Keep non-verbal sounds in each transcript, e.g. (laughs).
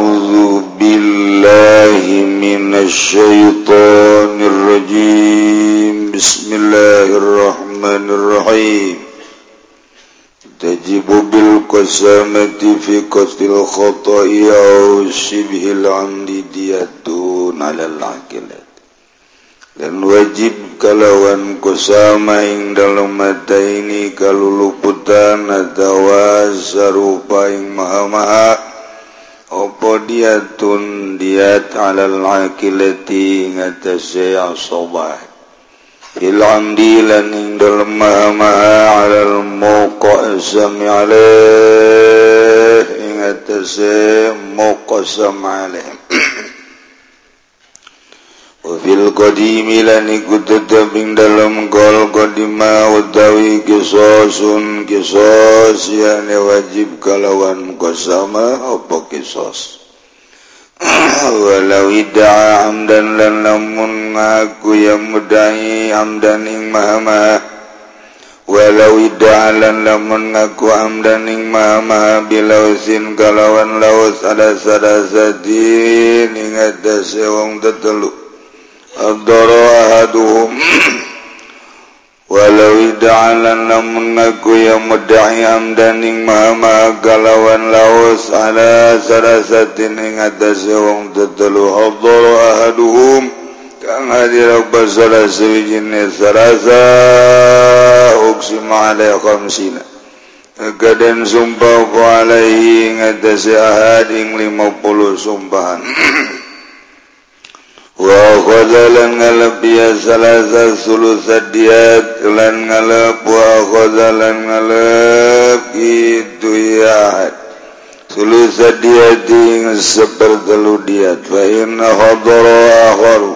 أعوذ بالله من الشيطان الرجيم بسم الله الرحمن الرحيم تجب بالقسامة في قتل الخطأ أو شبه العمد دية على العقلة dan wajib kalawan kusamaing dalam mata ini kalau luputan atau sarupaing maha-maha opo diatun diat alal akilati ngatasé asobah ilang dilan ing dalem maha alal muqa sami ale ing ngatasé muqa sami Filqdimi lan iku tetep ing dalam gol qadima utawi kisosun. Kisos yang wajib kalawan kosama apa kisos? (clears throat) Walau ida'a amdan lan lamun ngaku yang mudai amdan ing maha maha walau ida'a lan lamun ngaku amdan ing maha maha bilausin kalawan laus ada sadasa din ingat dasewang teteluk. Abdurrahduhum Walau ida'ala namun naku yang mudahi amdaning mahama kalawan laos ala sarasatin ing atase wong tetelu hadhara ahaduhum kang hadir apa salah sarasa uqsim ala khamsina Kagadan sumpah ku alaihi ing atase ahad ing 50 sumpahan wakhozala ngalebia salasa sulusadiat lan ngalep wakhozala ngalep itu ya sulusadiati sepertelu diat fa inna hadara akharu.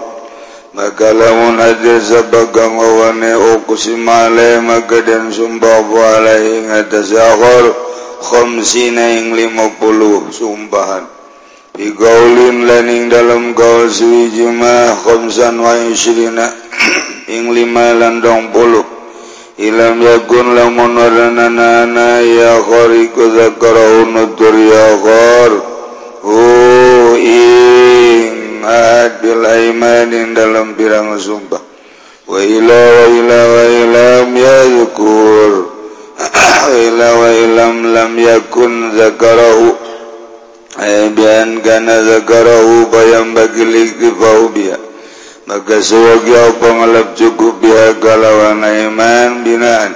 Maka lamun ada sebagang wawane uqsim alaih maka dan sumpah alaih atas akhar khamsina ing 50 sumpahan. Bigaulin laning dalam gaul suwi jemaah khamsan wa yusrina ing lima landong puluh. Ilam yakun lamun waranana ya khori kuzakarahu nutur ya khor. Hu ing ahad bil aimanin dalam pirang sumpah. Wa ila wa ila wa ilam ya (clears throat) Wa ila wa ilam lam yakun zakarahu. aiban kana zakarahu bayang bagi liktifau biha maka suwagi apa ngalap cukup biha kalawan iman binaan.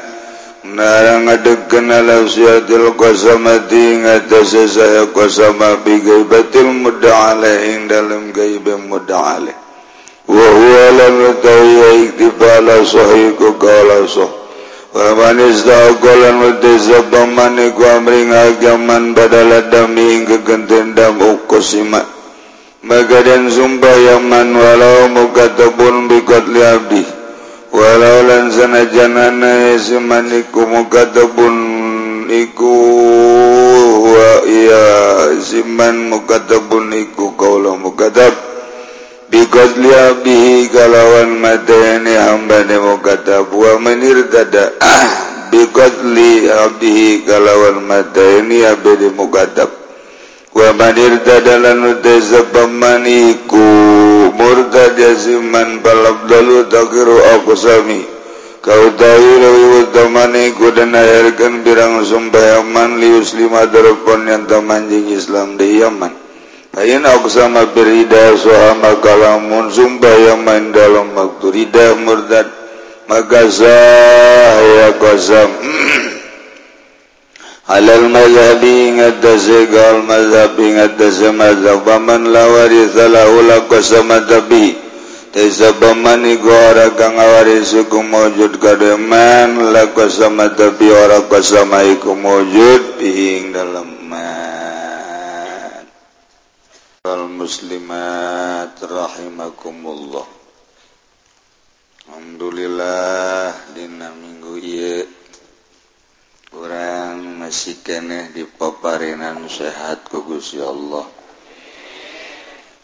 Nara ngadegkan alam siatil qasamati ngatasi saya qasama bi gaibatil mudda'alaih dalam gaibah mudda'alaih wa huwa lam yatawi iktifala sahiku kala sahih golangaman badala dami gegentendam ukusima Maga dan zumba yaman walau muka tebun bikot liabdi. Walau lan sanajanana simaniku muka tebun iku wa iya siman muka tebun iku kaulah muka tebun bigodliabi galawan madani hamba demokata buah menir dada. Ah (clears throat) bigodli abdihi galawan madani abdi demokatab wa manir dada lanu tezabamaniku murtad yasiman balabdalu takiru akusami kau tahu lewi utamani ku dan akhirkan birang sumbayaman liuslima darapon yang tamanjing Islam di Yaman. Aksama berida sohalamun Zumba yang main dalam waktu Ridah murdad magaza gozam. (clears throat) Halal mazhabi ngadazegal mazhabi ngadaze mazhab. Baman la waritha lahu la qasama tabi Taisa baman iku ora kang waris iku mawjud kademan la qasama tabi ora qasama iku mawjud ing dalem man. Muslimat rahimakumullah. Alhamdulillah Dina minggu iya Kurang masih keneh di paparinan sehat kugus ya Allah.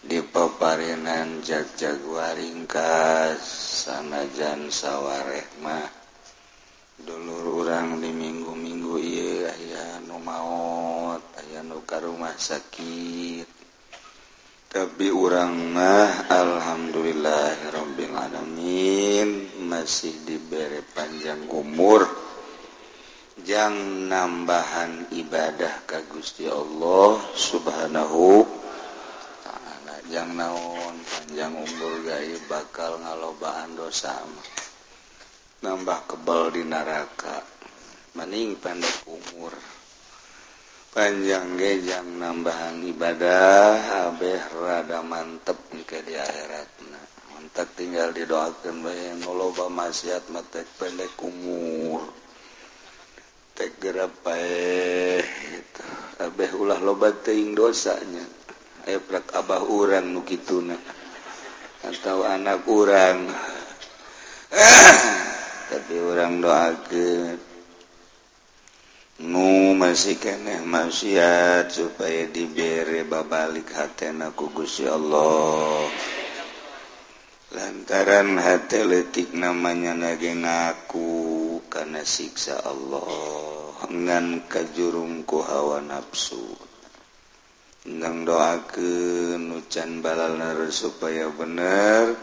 Di paparinan jag-jag waringkas Sanajan sawarehmah Dulur orang di minggu-minggu iya Ayah nu maot Ayah nu rumah sakit. Kabi urangmah Alhamdulillahirobbil alamin masih diberi panjang umur. Jangan nambahan ibadah ka Gusti Allah subhanahu ta'ala. Jangan naon panjang umur gaib bakal ngalobaan dosa nambah kebal di neraka. Mening pendek umur. panjang gejang nambahan ibadah Abeh rada mantep ke di akhirat mantap tinggal didoakan bayang ngoloba maksiat matek pendek umur tek gerap itu Abeh ulah loba teing dosanya. Eprak abah urang nu kituna. Atau anak urang. (coughs) Tapi orang doakan nu masih keeh maksiat supaya diberre babalik hatna kugus ya Allah. Lantaran hateletik namanya nage ngaku karena siksa Allah. Ngan kajjurumku hawa nafsu. Nang doa ke nucan balanar supaya bener.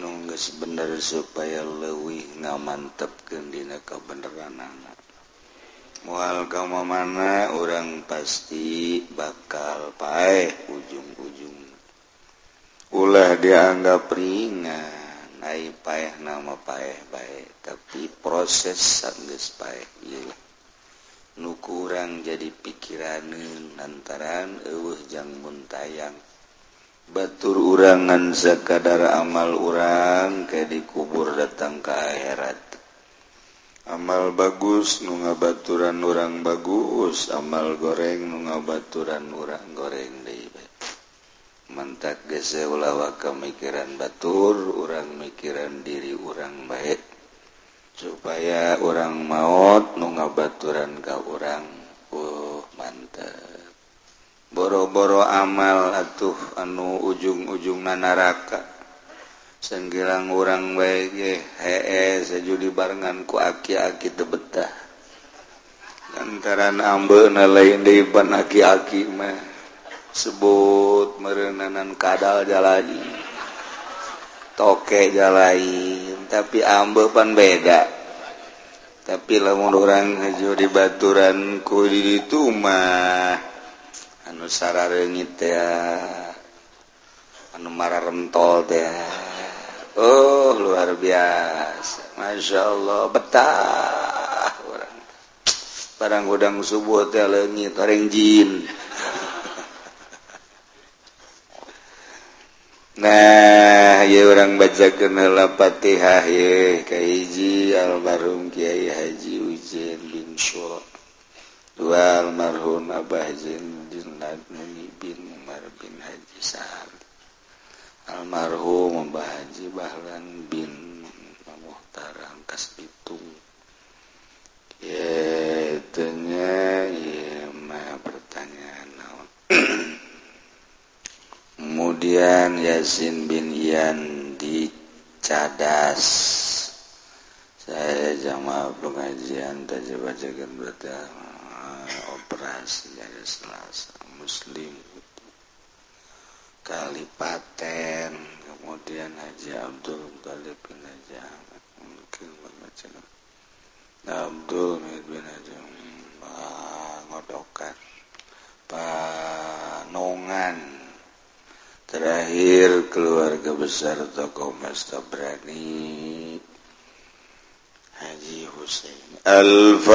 Nunggas bener supaya lewih nga mantap kedina kebenaran anak mual kamu mana orang pasti bakal pae ujung-ujung. Ulah dianggap ringan naik payah nama payah baik tapi proses sangges payah ilah nu kurang jadi pikiran lantaran eueuh jang muntayang batur urangan sekadar amal urang ke dikubur datang ke akhirat. amal bagus nu ngabaturan orang bagus. Amal goreng nu ngabaturan orang goreng mantak gese ulawa kemikiran batur orang mikiran diri orang baik supaya orang maut nu ngabaturan ka orang oh mantap boro-boro amal atuh anu ujung-ujung naraka. senggilang orang baik he sejudi barengan ku aki-aki tebetah lantaran ambe na lain diban aki-aki mah sebut merenanan kadal jalani toke jalain tapi ambe pan beda. Tapi lamun orang haju di baturan ku di itu mah anu sararengit ya anu mararentol teh. Oh luar biasa. Masya Allah betah orang. Barang udang subuh teh leungit orang jin. (laughs) Nah ya orang baca kenala patihah ya kaiji almarhum Kiai Haji Ujen bin syur dua almarhum Abah jin bin bin Umar bin Haji Sahab almarhum Mbah Haji Bahlan bin Muhtar Angkas Bitung. Ya itunya ya mah pertanyaan naon. (clears throat) Kemudian Yasin bin Ian di Cadas. Saya jamaah pengajian tajib ajakan berarti ah, operasi jadi Selasa Muslim. Kalipaten kemudian Haji Abdul Talib bin Haji mungkin macam Abdul bin Haji Ngodokan Panongan. Terakhir keluarga besar tokoh Mas Tabrani Haji Hussein. Al-Fatihah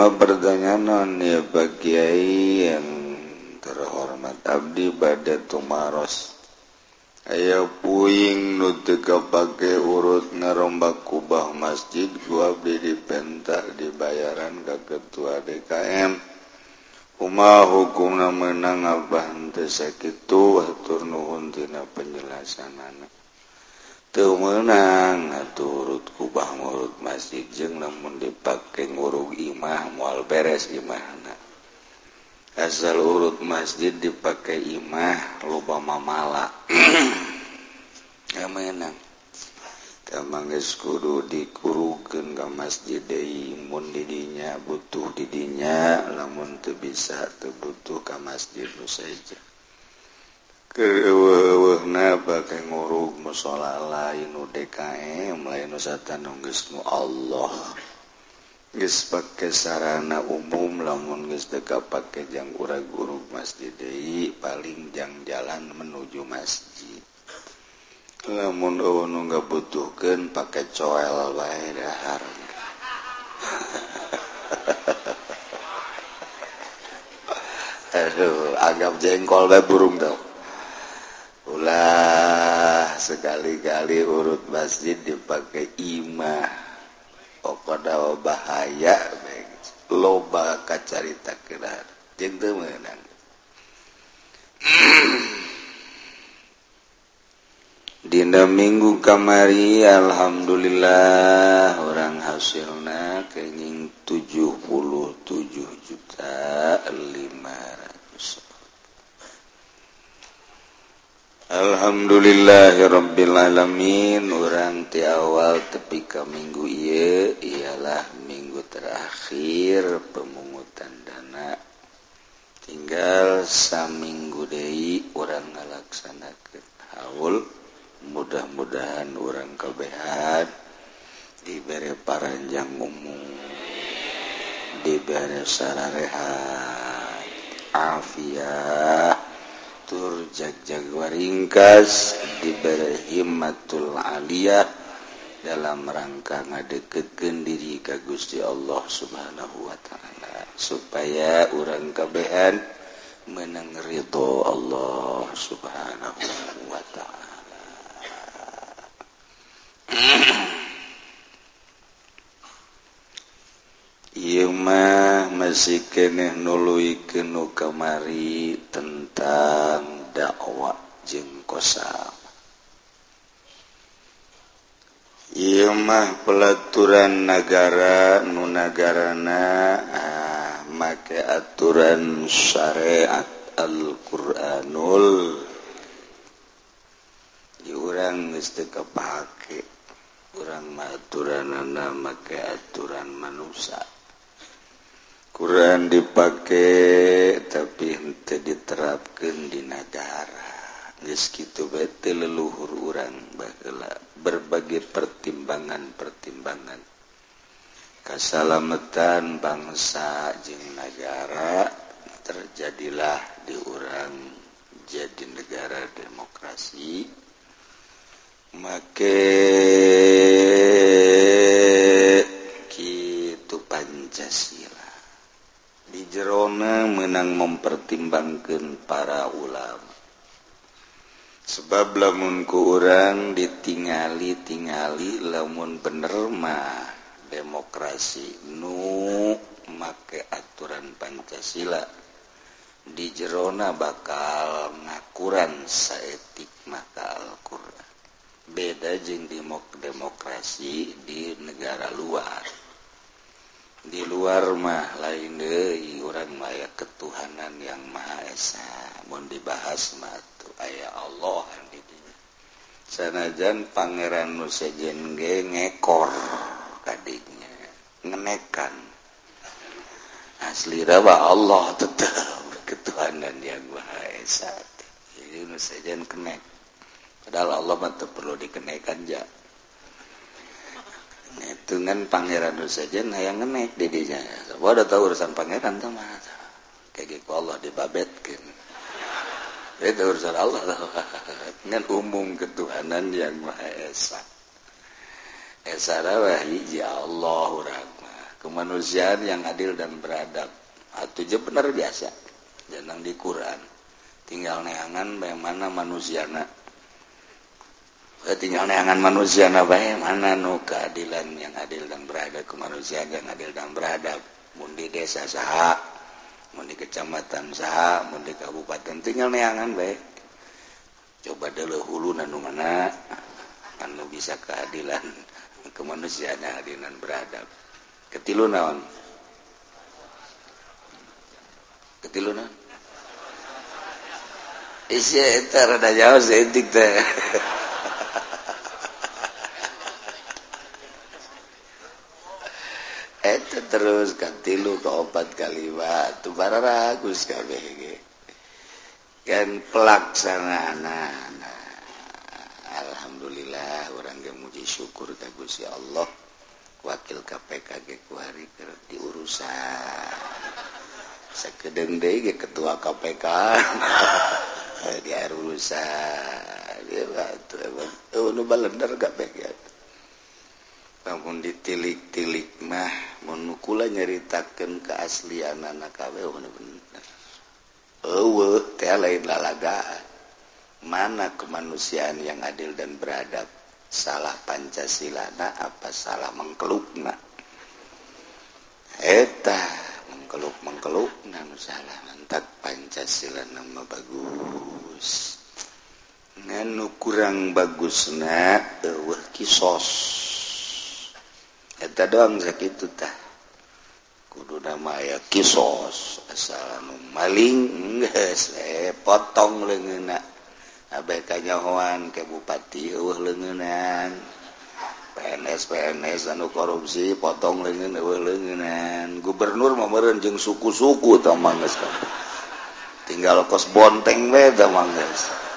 Ima pertanyaan ya Pak Kiai yang terhormat Abdi pada Tumaros. Ayo puing nute pakai urut ngarombak kubah masjid gua di dipentak dibayaran ke ketua DKM Uma hukumna menang abah henteu sakitu atur nuhun tina penjelasan anak menang. Turut kubahurut masjid. Jeng namun dipakai ngurug imah mual beres gimana asal urut masjid dipakai imah lupa mamala. (clears throat) Menang. Kamanges kudu dikurukan ke masjid mun didinya butuh didinya lamun tuh bisa tuh butuh ke masjid nu saja. Ke na pakai ngurug musola lain DKM lain Nusatan nunggismu Allah. Gis pakai sarana umum lamun guys dekat pakai jang ura guru masjid paling jang jalan menuju masjid. Lamun oh nu nggak butuhkan pakai coel wae dahar (laughs) aduh agak jengkol bae burung dong. Ulah. sekali-kali urut masjid dipakai imah. Okodawa bahaya loba kacarita kenar jeng menang (clears throat) Dina minggu kamari Alhamdulillah orang hasilna kenging 77 juta 500 Alhamdulillahirobbilalamin orang ti awal tepi ke minggu ye ialah minggu terakhir pemungutan dana. Tinggal saminggu Dei orang ngalaksanakan haul. Mudah-mudahan orang kebehat diberi paranjang umum. Diberi sararehat afiah batur Jajaguaringkas diberhimatul Aliyah dalam rangka ngadekeken diri ka Gusti Allah subhanahu Wa ta'ala supaya orang kebehan menang ridho Allah subhanahu Wa ta'ala. (clears throat) Imah masih keeh nului kenu kamari tentang dakwah jengkosa Imah pelaturan negara nunagarana ah, make aturan syariat Alquranul. Diurang pakai kurang aturan anak make aturan manusia. Quran dipakai tapi untuk diterapkan di negara gitu bete leluhur orang bahwa berbagai pertimbangan-pertimbangan. Kesalamatan bangsa jeng negara terjadilah di orang jadi negara demokrasi. Make gitu Pancasila. di Jerona menang mempertimbangkan para ulama. Sebab lamunku orang ditingali-tingali lamun bener mah demokrasi nu make aturan Pancasila. Di Jerona bakal ngakuran saetik maka Alquran. Beda jeng demok demokrasi di negara luar. di luar mah lain deh orang maya ketuhanan yang Maha Esa. Mau dibahas mah tuh ayah Allah di dinya sanajan pangeran nu sejen ge ngekor kadiknya ngenekan. Asli rawa Allah tetap ketuhanan yang Maha Esa. Jadi nu sejen kenek. Padahal Allah mah perlu dikenekan ja. Dengan pangeran saja nah yang ngenek didinya. Gua udah tahu urusan pangeran sama kayak gitu Allah dibabetkan. Itu urusan Allah dengan umum ketuhanan yang maha esa. Esa rawah ya Allah rahmah kemanusiaan yang adil dan beradab. Atau aja benar biasa. Jangan di Quran. Tinggal neangan bagaimana manusia nak ketinangan manusia nabae mana nu keadilan yang adil dan beradab kemanusiaan yang adil dan beradab. Mundi desa saha mundi kecamatan saha mundi kabupaten tinggal neangan baik coba dulu hulu nanu mana anu bisa keadilan. (laughs) Kemanusiaan yang adil dan beradab. Ketilu naon? Ketilu naon? Isya itu rada jauh sih teh. (laughs) terus gantilu keopat kaliwat tubara ragus kabeh kan pelaksanaan nah, Alhamdulillah orang yang muji syukur ka Gusti Allah. Wakil KPK KPKG kuari keur diurusan sakedeung deui ge ketua KPK di urusan. Dia batu emang nu balender KPK namun ditilik-tilik mah menukula nyeritakan keaslian anak kawe oh, bener Ewe, teh lain lalaga Mana kemanusiaan yang adil dan beradab? Salah Pancasilana apa salah mengkelukna? Eta mengkeluk mengkeluk nanu salah mantak Pancasila nama bagus. Nganu kurang bagusna eueuh kisos. eta doang sakit tah. Kudu nama ya kisos. Asal maling eh potong lengenak abe kanyahoan ke bupati eueuh leungeunaan PNS PNS anu korupsi potong leungeun eueuh leungeunaan gubernur mah meureun suku-suku tah tinggal kos bonteng we tah manggeus.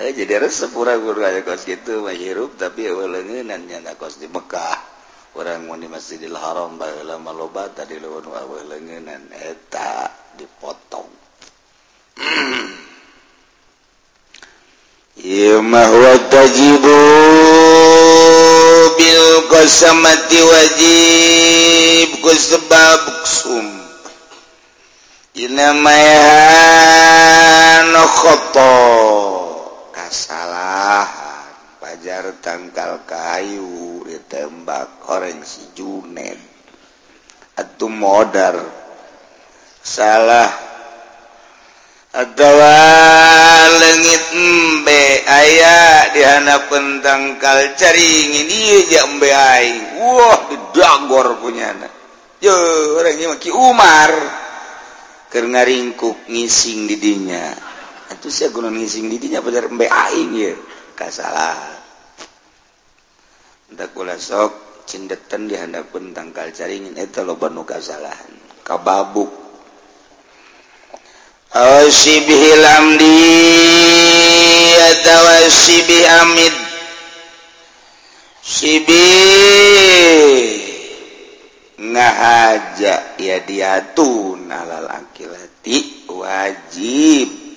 eh jadi resep orang guru aja kos gitu mah hirup. Tapi euleungeunnan nya na kos di Mekah. Orang mau di Masjidil Haram baheula mah loba tadi leuweun euleungeunnan eta dipotong Ieu mah wa tajibu bil qasamati wajib ku sebab sum Inna mayahan khotob masalah. Pajar tangkal kayu ditembak orang si Junet. Atau modar. Salah. Atau lengit embe ayah dihanapkan tangkal caringin ini ya embe aing wah didagor punya anak. Yo orangnya maki Umar. Karena ringkuk ngising didinya. Itu saya guna ngising didinya bener mbe aing ya. Kasalah Entah kula sok cindetan di hadapan tangkal caringin itu lo penuh kesalahan kababuk. Awasibihil amdi atau asibih amid. Sibi ngahaja ya diatun alal akilati wajib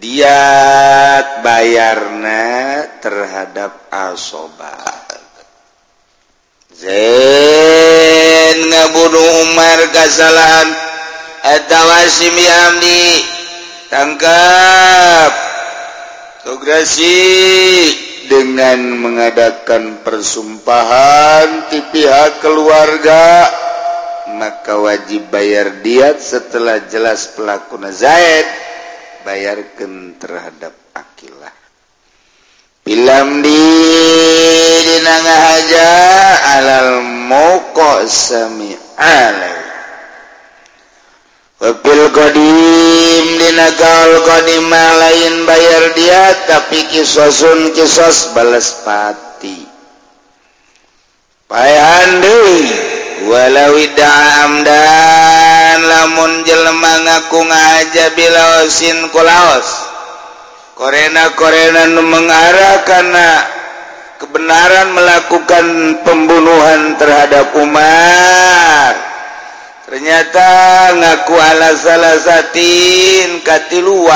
diat bayarna terhadap asobat. Zain ngabunuh Umar kesalahan atawasi miamdi tangkap. Tugrasi dengan mengadakan persumpahan di pihak keluarga maka wajib bayar diat setelah jelas pelaku Zaid. bayarkan terhadap akilah. Film aja alal moko semi Wapil kodim dinagaul kodim lain bayar dia tapi kisosun kisos balas pati. Payahan deui walau amdan. Lamun jelema ngaku ngaja bilaosin kulaos korena korena nu mengarah karena kebenaran melakukan pembunuhan terhadap Umar. Ternyata ngaku ala salah satin katiluan.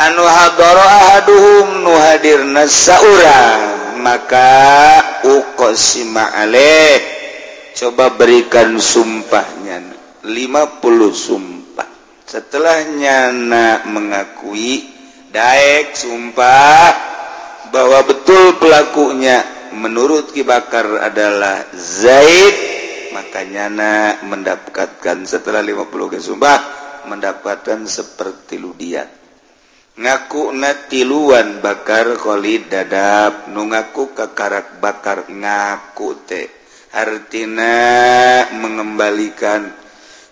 Anu hadoro ahaduhum nu hadirna saurang maka uqsima coba berikan sumpahnya. 50 sumpah. Setelahnya nak mengakui Daek sumpah bahwa betul pelakunya menurut Kibakar adalah Zaid makanya nak mendapatkan setelah 50 sumpah mendapatkan seperti ludiat ngaku na tiluan bakar Khalid dadap nu ngaku kekarak bakar ngaku teh artina mengembalikan.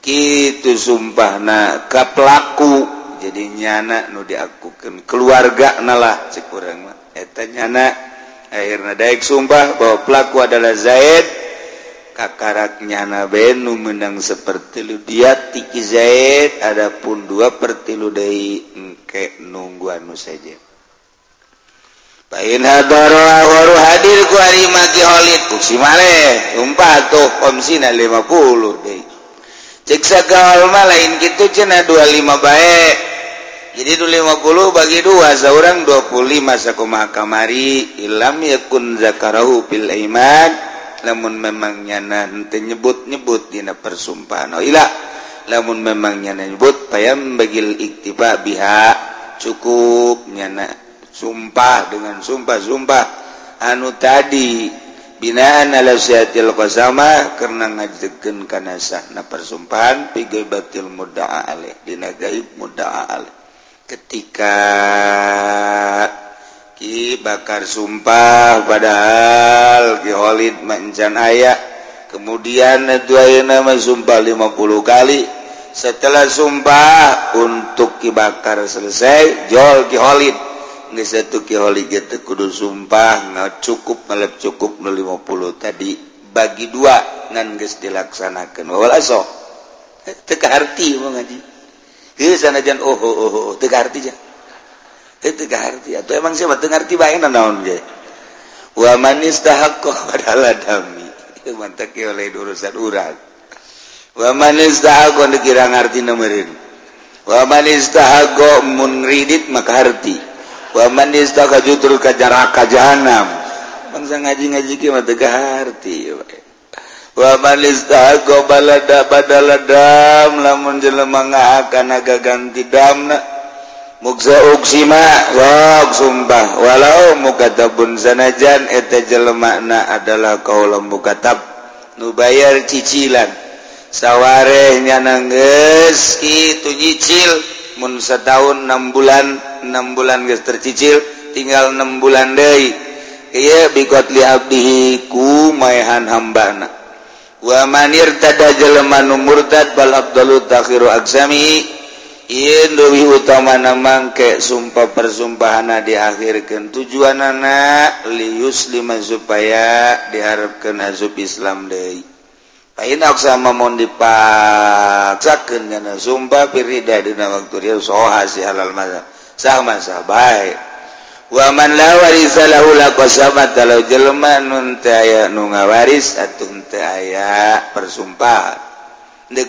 Itu sumpah na kaplaku jadi nyana nu diakukan. Keluarga nalah cekurang mah. Eta nyana akhirnya daik sumpah bahwa pelaku adalah Zaid. Kakarak nyana benu menang seperti lu. Dia tiki Zaid adapun dua pertilu dari engke nunggu anu saja. Pain hadaro hadir ku hari maki holi umpat tuh gitu cena 25 baik. Jadi itu 50 bagi dua seorang 25 sakuma kamari. Ilam yakun zakarahu bil iman. Lamun memangnya nanti nyebut-nyebut dina persumpahan. Oh ilah memang memangnya nyebut payam bagil iktiba biha. Cukup nyana sumpah dengan sumpah-sumpah. Anu tadi binaan alatil qzama karena ngajeken kana sahna persumpahan pigai batil mudaa dina gaib mudaa ketika ki bakar sumpah padahal ki holid mancan ayah kemudian dua nama sumpah 50 kali. Setelah sumpah untuk ki bakar selesai jol ki holid kudu sumpah nggak cukup melep cukup 50 tadi bagi dua ngan guys dilaksanakan wawal aso. Eh, teka arti mengaji ini sana jan oh oh oh, oh teka arti ja eh teka atau emang siapa teka arti baik naon ge? Wa manis tahakko adalah dami itu mantak oleh urusan urang. Wa manis tahakko dikira ngarti nemerin wa manis tahakko munridit maka arti waman istaka ka bangsa ngaji ngaji ki mah teu harti dam lamun jelema ngaakan aga ganti damna muksa uksima wa sumpah. Walau mukatabun sanajan eta jelema adalah kaula mukatab nu bayar cicilan. Sawarehnya nanggeus kitu nyicil. Mun setahun enam bulan 6 bulan guys tercicil tinggal 6 bulan Dei ia bigotli Abdihi kumahan hambana. Wamanir tada jelemanu murtad bal Abdul takhiru aksami. In duwi utama mangke sumpah persumpahana diakhirkan tujuan anak lius lima supaya diharapkan azub Islam Dei Pain sama mau dipaksakan karena sumpah pirida dina waktu dia soha si halal mazhab. sama sahabat waman nu ngawaris aya persumpah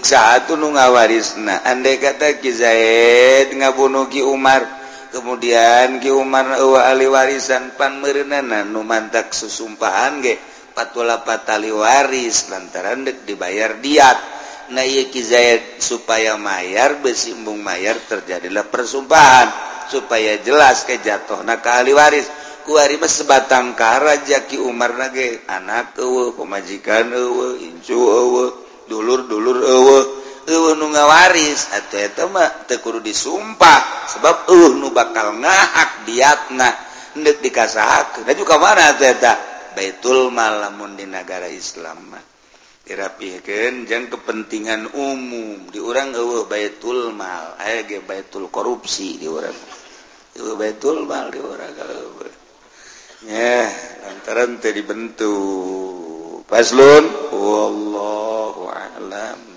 saat nu ngawaris nah andai kata Kizaid ngabunuh Ki Umar kemudian Ki Umar ahli warisan panmerana nu mantak susumpahan ge patula patali waris lantaran dek dibayar diat. Nah iya Kizaid supaya mayar besimbung mayar terjadilah persumpahan. supaya jelas ke jatuh nah kali waris kuari mah sebatang kara jaki Umar nage anak eueuh pemajikan eueuh incu eueuh dulur-dulur eueuh eueuh nu ngawaris. Atau eta mah teu kudu disumpah sebab eueuh nu bakal ngahak diatna hendeuk dikasahakeun. Aju ka mana atuh eta? Baitul malamun di negara Islam mah. Dirapihkeun jeung kepentingan umum. Di urang eueuh Baitul Mal aya ge Baitul korupsi di urang. betul ya eh, lantaran tadi bentuk paslon wallahu a'lam.